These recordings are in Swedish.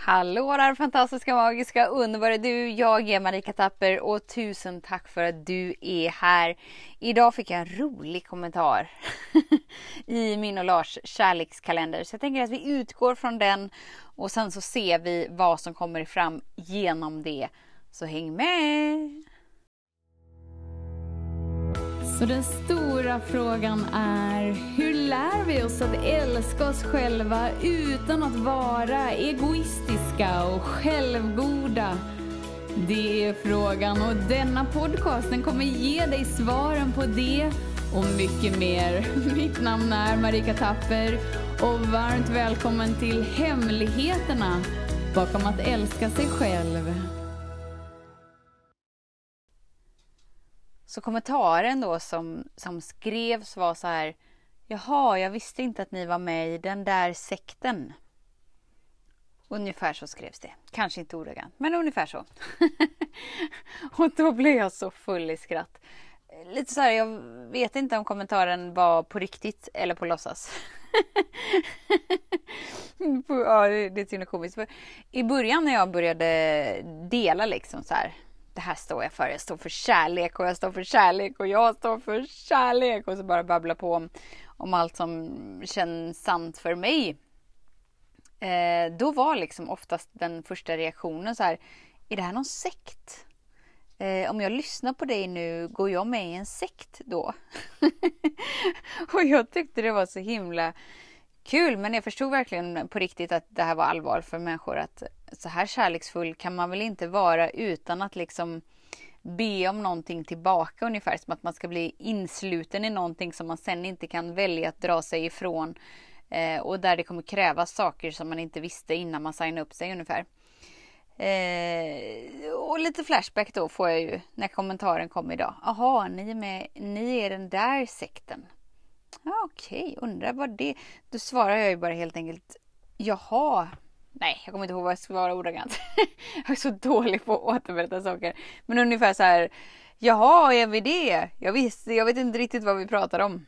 Hallå där fantastiska, magiska, underbara du! Jag är Marika Tapper och tusen tack för att du är här. Idag fick jag en rolig kommentar i min och Lars kärlekskalender. Så jag tänker att vi utgår från den och sen så ser vi vad som kommer fram genom det. Så häng med! Så den stora frågan är, hur lär vi oss att älska oss själva utan att vara egoistiska och självgoda? Det är frågan och denna podcast den kommer ge dig svaren på det och mycket mer. Mitt namn är Marika Tapper och varmt välkommen till Hemligheterna bakom att älska sig själv. Så kommentaren då som, som skrevs var så här Jaha, jag visste inte att ni var med i den där sekten. Ungefär så skrevs det. Kanske inte ordagrant, men ungefär så. och då blev jag så full i skratt. Lite så här, jag vet inte om kommentaren var på riktigt eller på låtsas. ja, det är så himla komiskt. I början när jag började dela liksom så här det här står jag för. Jag står för kärlek och jag står för kärlek och jag står för kärlek. Och så bara babbla på om, om allt som känns sant för mig. Eh, då var liksom oftast den första reaktionen så här. Är det här någon sekt? Eh, om jag lyssnar på dig nu, går jag med i en sekt då? och jag tyckte det var så himla kul. Men jag förstod verkligen på riktigt att det här var allvar för människor. Att så här kärleksfull kan man väl inte vara utan att liksom be om någonting tillbaka ungefär som att man ska bli insluten i någonting som man sen inte kan välja att dra sig ifrån. Eh, och där det kommer krävas saker som man inte visste innan man signade upp sig ungefär. Eh, och lite flashback då får jag ju när kommentaren kom idag. Jaha, ni är med, ni är den där sekten. Ja, Okej, okay, undrar vad det... Då svarar jag ju bara helt enkelt Jaha. Nej, jag kommer inte ihåg vad jag svarade vara ordagrant. jag är så dålig på att återberätta saker. Men ungefär så här. Jaha, är vi det? Jag, visste, jag vet inte riktigt vad vi pratar om.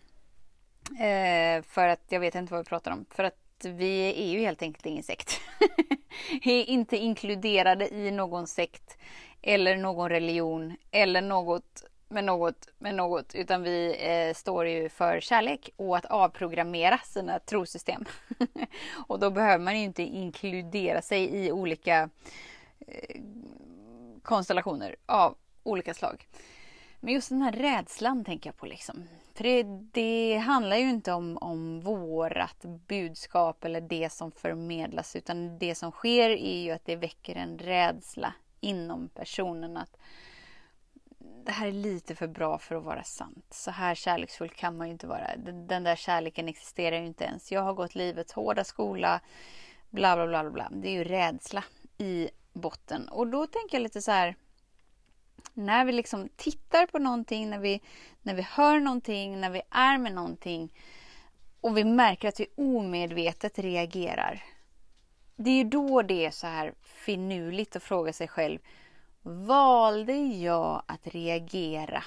Eh, för att jag vet inte vad vi pratar om. För att vi är ju helt enkelt ingen sekt. är inte inkluderade i någon sekt eller någon religion eller något med något, med något utan vi eh, står ju för kärlek och att avprogrammera sina trosystem. och då behöver man ju inte inkludera sig i olika eh, konstellationer av olika slag. Men just den här rädslan tänker jag på liksom. För det, det handlar ju inte om, om vårat budskap eller det som förmedlas utan det som sker är ju att det väcker en rädsla inom personen att det här är lite för bra för att vara sant. Så här kärleksfull kan man ju inte vara. Den där kärleken existerar ju inte ens. Jag har gått livets hårda skola. Bla, bla, bla, bla. Det är ju rädsla i botten. Och då tänker jag lite så här. När vi liksom tittar på någonting, när vi, när vi hör någonting, när vi är med någonting och vi märker att vi omedvetet reagerar. Det är ju då det är så här finurligt att fråga sig själv valde jag att reagera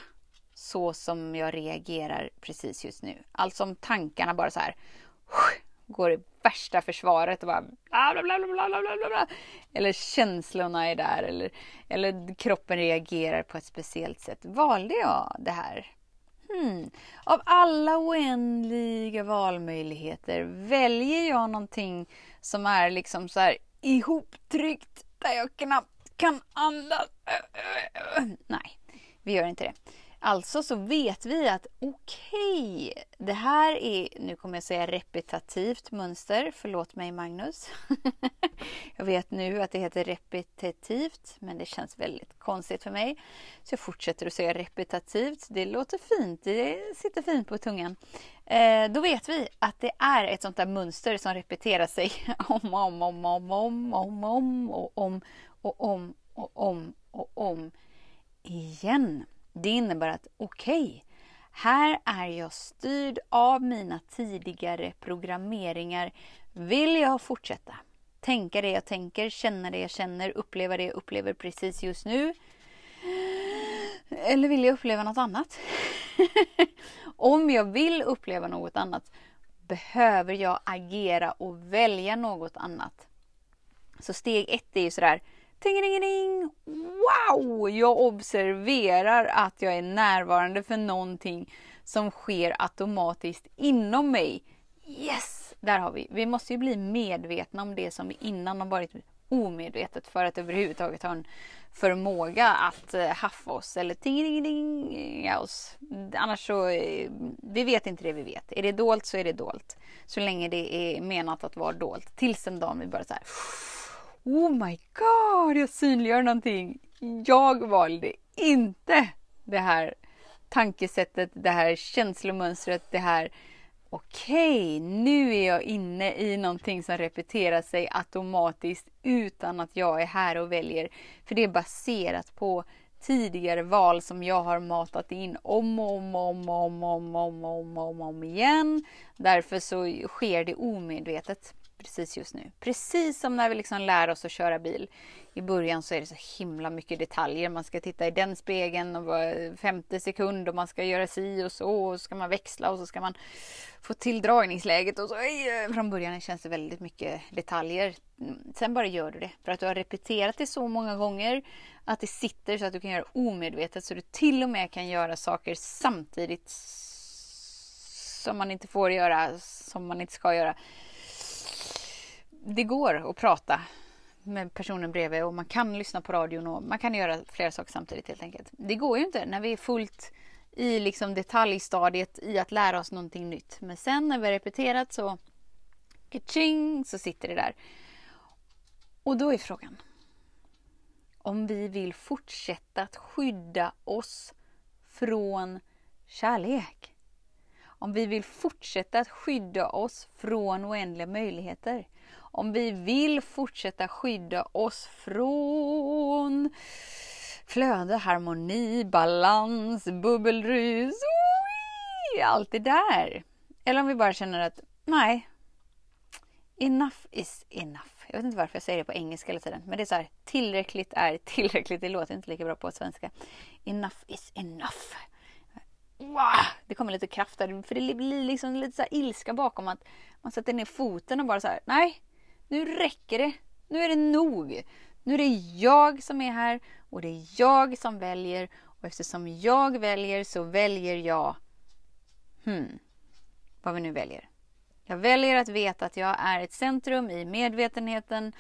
så som jag reagerar precis just nu. Alltså om tankarna bara så här går i värsta försvaret och bara bla bla bla bla bla bla bla Eller känslorna är där eller, eller kroppen reagerar på ett speciellt sätt. Valde jag det här? Hmm. Av alla oändliga valmöjligheter väljer jag någonting som är liksom så här ihoptryckt där jag knappt kan andas. Nej, vi gör inte det. Alltså så vet vi att okej, okay, det här är, nu kommer jag säga repetitivt mönster, förlåt mig Magnus. jag vet nu att det heter repetitivt, men det känns väldigt konstigt för mig. Så jag fortsätter att säga repetitivt, det låter fint, det sitter fint på tungan. Eh, då vet vi att det är ett sånt där mönster som repeterar sig om, om, om, om, om, om, om och om och om och om och om igen. Det innebär att okej, okay, här är jag styrd av mina tidigare programmeringar. Vill jag fortsätta tänka det jag tänker, känna det jag känner, uppleva det jag upplever precis just nu? Eller vill jag uppleva något annat? Om jag vill uppleva något annat behöver jag agera och välja något annat. Så steg ett är ju sådär Tingelingeling! Wow! Jag observerar att jag är närvarande för någonting som sker automatiskt inom mig. Yes! Där har vi. Vi måste ju bli medvetna om det som innan har varit omedvetet för att överhuvudtaget ha en förmåga att eh, haffa oss eller tingelingelinga oss. Annars så, eh, vi vet inte det vi vet. Är det dolt så är det dolt. Så länge det är menat att vara dolt. Tills en dag vi bara så här Oh my god, jag synliggör någonting. Jag valde inte det här tankesättet, det här känslomönstret, det här okej, okay, nu är jag inne i någonting som repeterar sig automatiskt utan att jag är här och väljer. För det är baserat på tidigare val som jag har matat in om och om och om och om och om och om, om, om igen. Därför så sker det omedvetet precis just nu. Precis som när vi liksom lär oss att köra bil. I början så är det så himla mycket detaljer. Man ska titta i den spegeln och var femte sekund och man ska göra si och så och så ska man växla och så ska man få till dragningsläget och så. Eh, från början känns det väldigt mycket detaljer. Mm, sen bara gör du det för att du har repeterat det så många gånger att det sitter så att du kan göra omedvetet så du till och med kan göra saker samtidigt som man inte får göra, som man inte ska göra det går att prata med personen bredvid och man kan lyssna på radion och man kan göra flera saker samtidigt helt enkelt. Det går ju inte när vi är fullt i liksom detaljstadiet i att lära oss någonting nytt. Men sen när vi har repeterat så kaching, så sitter det där. Och då är frågan om vi vill fortsätta att skydda oss från kärlek. Om vi vill fortsätta att skydda oss från oändliga möjligheter om vi vill fortsätta skydda oss från flöde, harmoni, balans, bubbelrus, allt det där. Eller om vi bara känner att nej, enough is enough. Jag vet inte varför jag säger det på engelska hela tiden. Men det är så här, tillräckligt är tillräckligt. Det låter inte lika bra på svenska. Enough is enough. Wow, det kommer lite kraft där. För det blir liksom lite så ilska bakom att man sätter ner foten och bara så här, nej, nu räcker det. Nu är det nog. Nu är det jag som är här och det är jag som väljer. Och eftersom jag väljer så väljer jag hmm, vad vi nu väljer. Jag väljer att veta att jag är ett centrum i medvetenheten.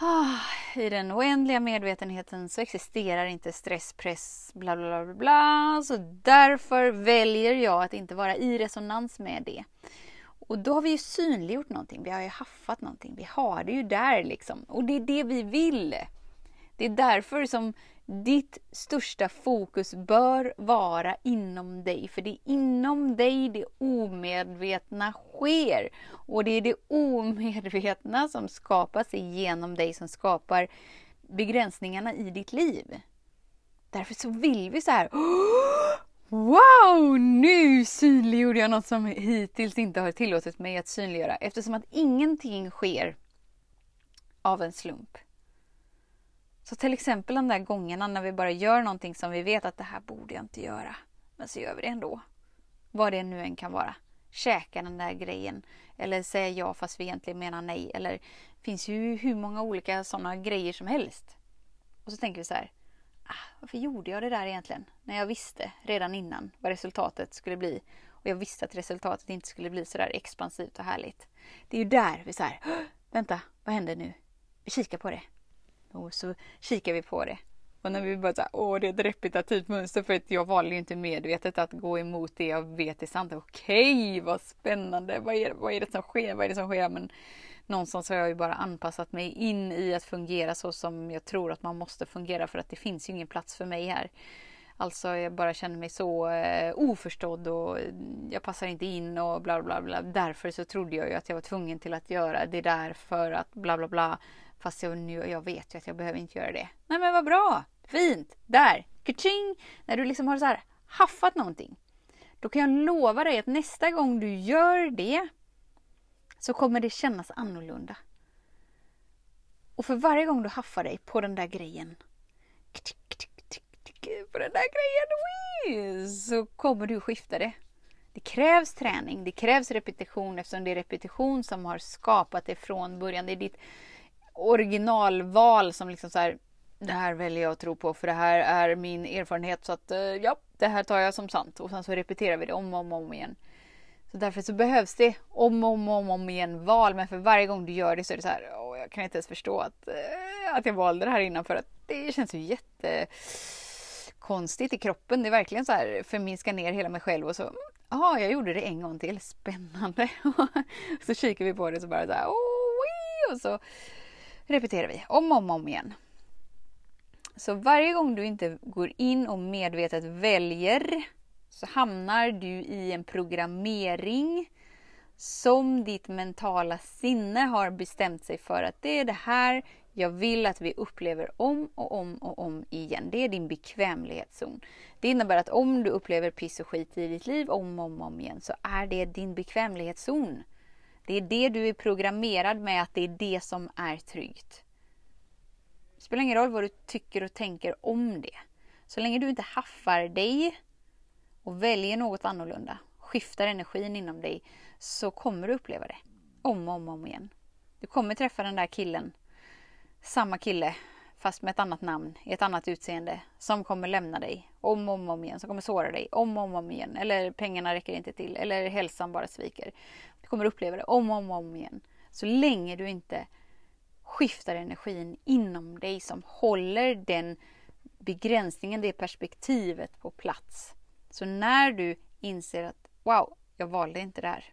Ah, I den oändliga medvetenheten så existerar inte stress, press, bla bla bla bla. Så därför väljer jag att inte vara i resonans med det. Och då har vi ju synliggjort någonting, vi har ju haffat någonting, vi har det ju där liksom. Och det är det vi vill. Det är därför som ditt största fokus bör vara inom dig. För det är inom dig det omedvetna sker. Och det är det omedvetna som skapas genom dig som skapar begränsningarna i ditt liv. Därför så vill vi så här Wow! Nu synliggjorde jag något som hittills inte har tillåtit mig att synliggöra eftersom att ingenting sker av en slump. Så till exempel de där gångerna när vi bara gör någonting som vi vet att det här borde jag inte göra. Men så gör vi det ändå. Vad det nu än kan vara. Käka den där grejen. Eller säga ja fast vi egentligen menar nej. Eller det finns ju hur många olika sådana grejer som helst. Och så tänker vi så här varför gjorde jag det där egentligen? När jag visste redan innan vad resultatet skulle bli. Och jag visste att resultatet inte skulle bli sådär expansivt och härligt. Det är ju där vi säger, vänta, vad händer nu? Vi kikar på det. Och så kikar vi på det. Och när vi bara såhär, åh det är ett repetitivt mönster för att jag valde ju inte medvetet att gå emot det jag vet är sant. Okej, vad spännande! Vad är, vad är det som sker? Vad är det som sker? Men någonstans har jag ju bara anpassat mig in i att fungera så som jag tror att man måste fungera för att det finns ju ingen plats för mig här. Alltså jag bara känner mig så eh, oförstådd och mm, jag passar inte in och bla bla bla. Därför så trodde jag ju att jag var tvungen till att göra det där för att bla bla bla. Fast jag, nu, jag vet ju att jag behöver inte göra det. Nej men vad bra! Fint! Där! Kaching! När du liksom har så här haffat någonting. Då kan jag lova dig att nästa gång du gör det så kommer det kännas annorlunda. Och för varje gång du haffar dig på den där grejen på den där grejen så kommer du skifta det. Det krävs träning, det krävs repetition eftersom det är repetition som har skapat det från början. Det är ditt originalval som liksom så här, det här väljer jag att tro på för det här är min erfarenhet så att eh, ja, det här tar jag som sant och sen så repeterar vi det om och om, om igen. Så därför så behövs det om och om, om, om igen val men för varje gång du gör det så är det så här, åh, jag kan inte ens förstå att, eh, att jag valde det här innan för att det känns ju jättekonstigt i kroppen. Det är verkligen så här förminska ner hela mig själv och så Ja, jag gjorde det en gång till. Spännande. så kikar vi på det så bara så här, oh, och så repeterar vi om och om, om igen. Så varje gång du inte går in och medvetet väljer så hamnar du i en programmering som ditt mentala sinne har bestämt sig för att det är det här jag vill att vi upplever om och om och om igen. Det är din bekvämlighetszon. Det innebär att om du upplever piss och skit i ditt liv om och om, om igen så är det din bekvämlighetszon. Det är det du är programmerad med att det är det som är tryggt. Det spelar ingen roll vad du tycker och tänker om det. Så länge du inte haffar dig och väljer något annorlunda, skiftar energin inom dig, så kommer du uppleva det om och om, om igen. Du kommer träffa den där killen samma kille fast med ett annat namn, i ett annat utseende, som kommer lämna dig om och om, om igen, som kommer såra dig om och om, om igen. Eller pengarna räcker inte till, eller hälsan bara sviker. Du kommer uppleva det om och om, om igen. Så länge du inte skiftar energin inom dig som håller den begränsningen, det perspektivet på plats. Så när du inser att wow, jag valde inte det här.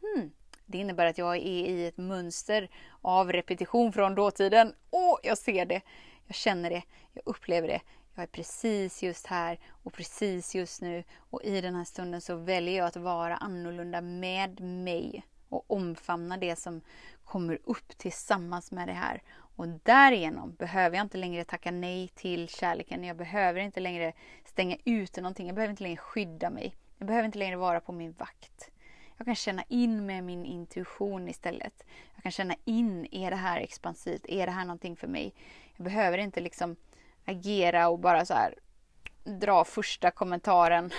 Hmm, det innebär att jag är i ett mönster av repetition från dåtiden. Åh, jag ser det! Jag känner det, jag upplever det. Jag är precis just här och precis just nu och i den här stunden så väljer jag att vara annorlunda med mig och omfamna det som kommer upp tillsammans med det här. Och därigenom behöver jag inte längre tacka nej till kärleken. Jag behöver inte längre stänga ute någonting. Jag behöver inte längre skydda mig. Jag behöver inte längre vara på min vakt. Jag kan känna in med min intuition istället. Jag kan känna in, är det här expansivt? Är det här någonting för mig? Jag behöver inte liksom agera och bara så här dra första kommentaren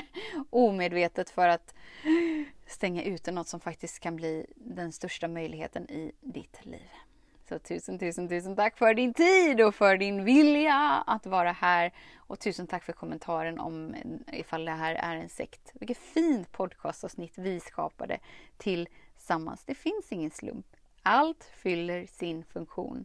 omedvetet för att stänga ute något som faktiskt kan bli den största möjligheten i ditt liv. Så tusen, tusen, tusen tack för din tid och för din vilja att vara här. Och tusen tack för kommentaren om ifall det här är en sekt. Vilket fint podcastavsnitt vi skapade tillsammans. Det finns ingen slump. Allt fyller sin funktion.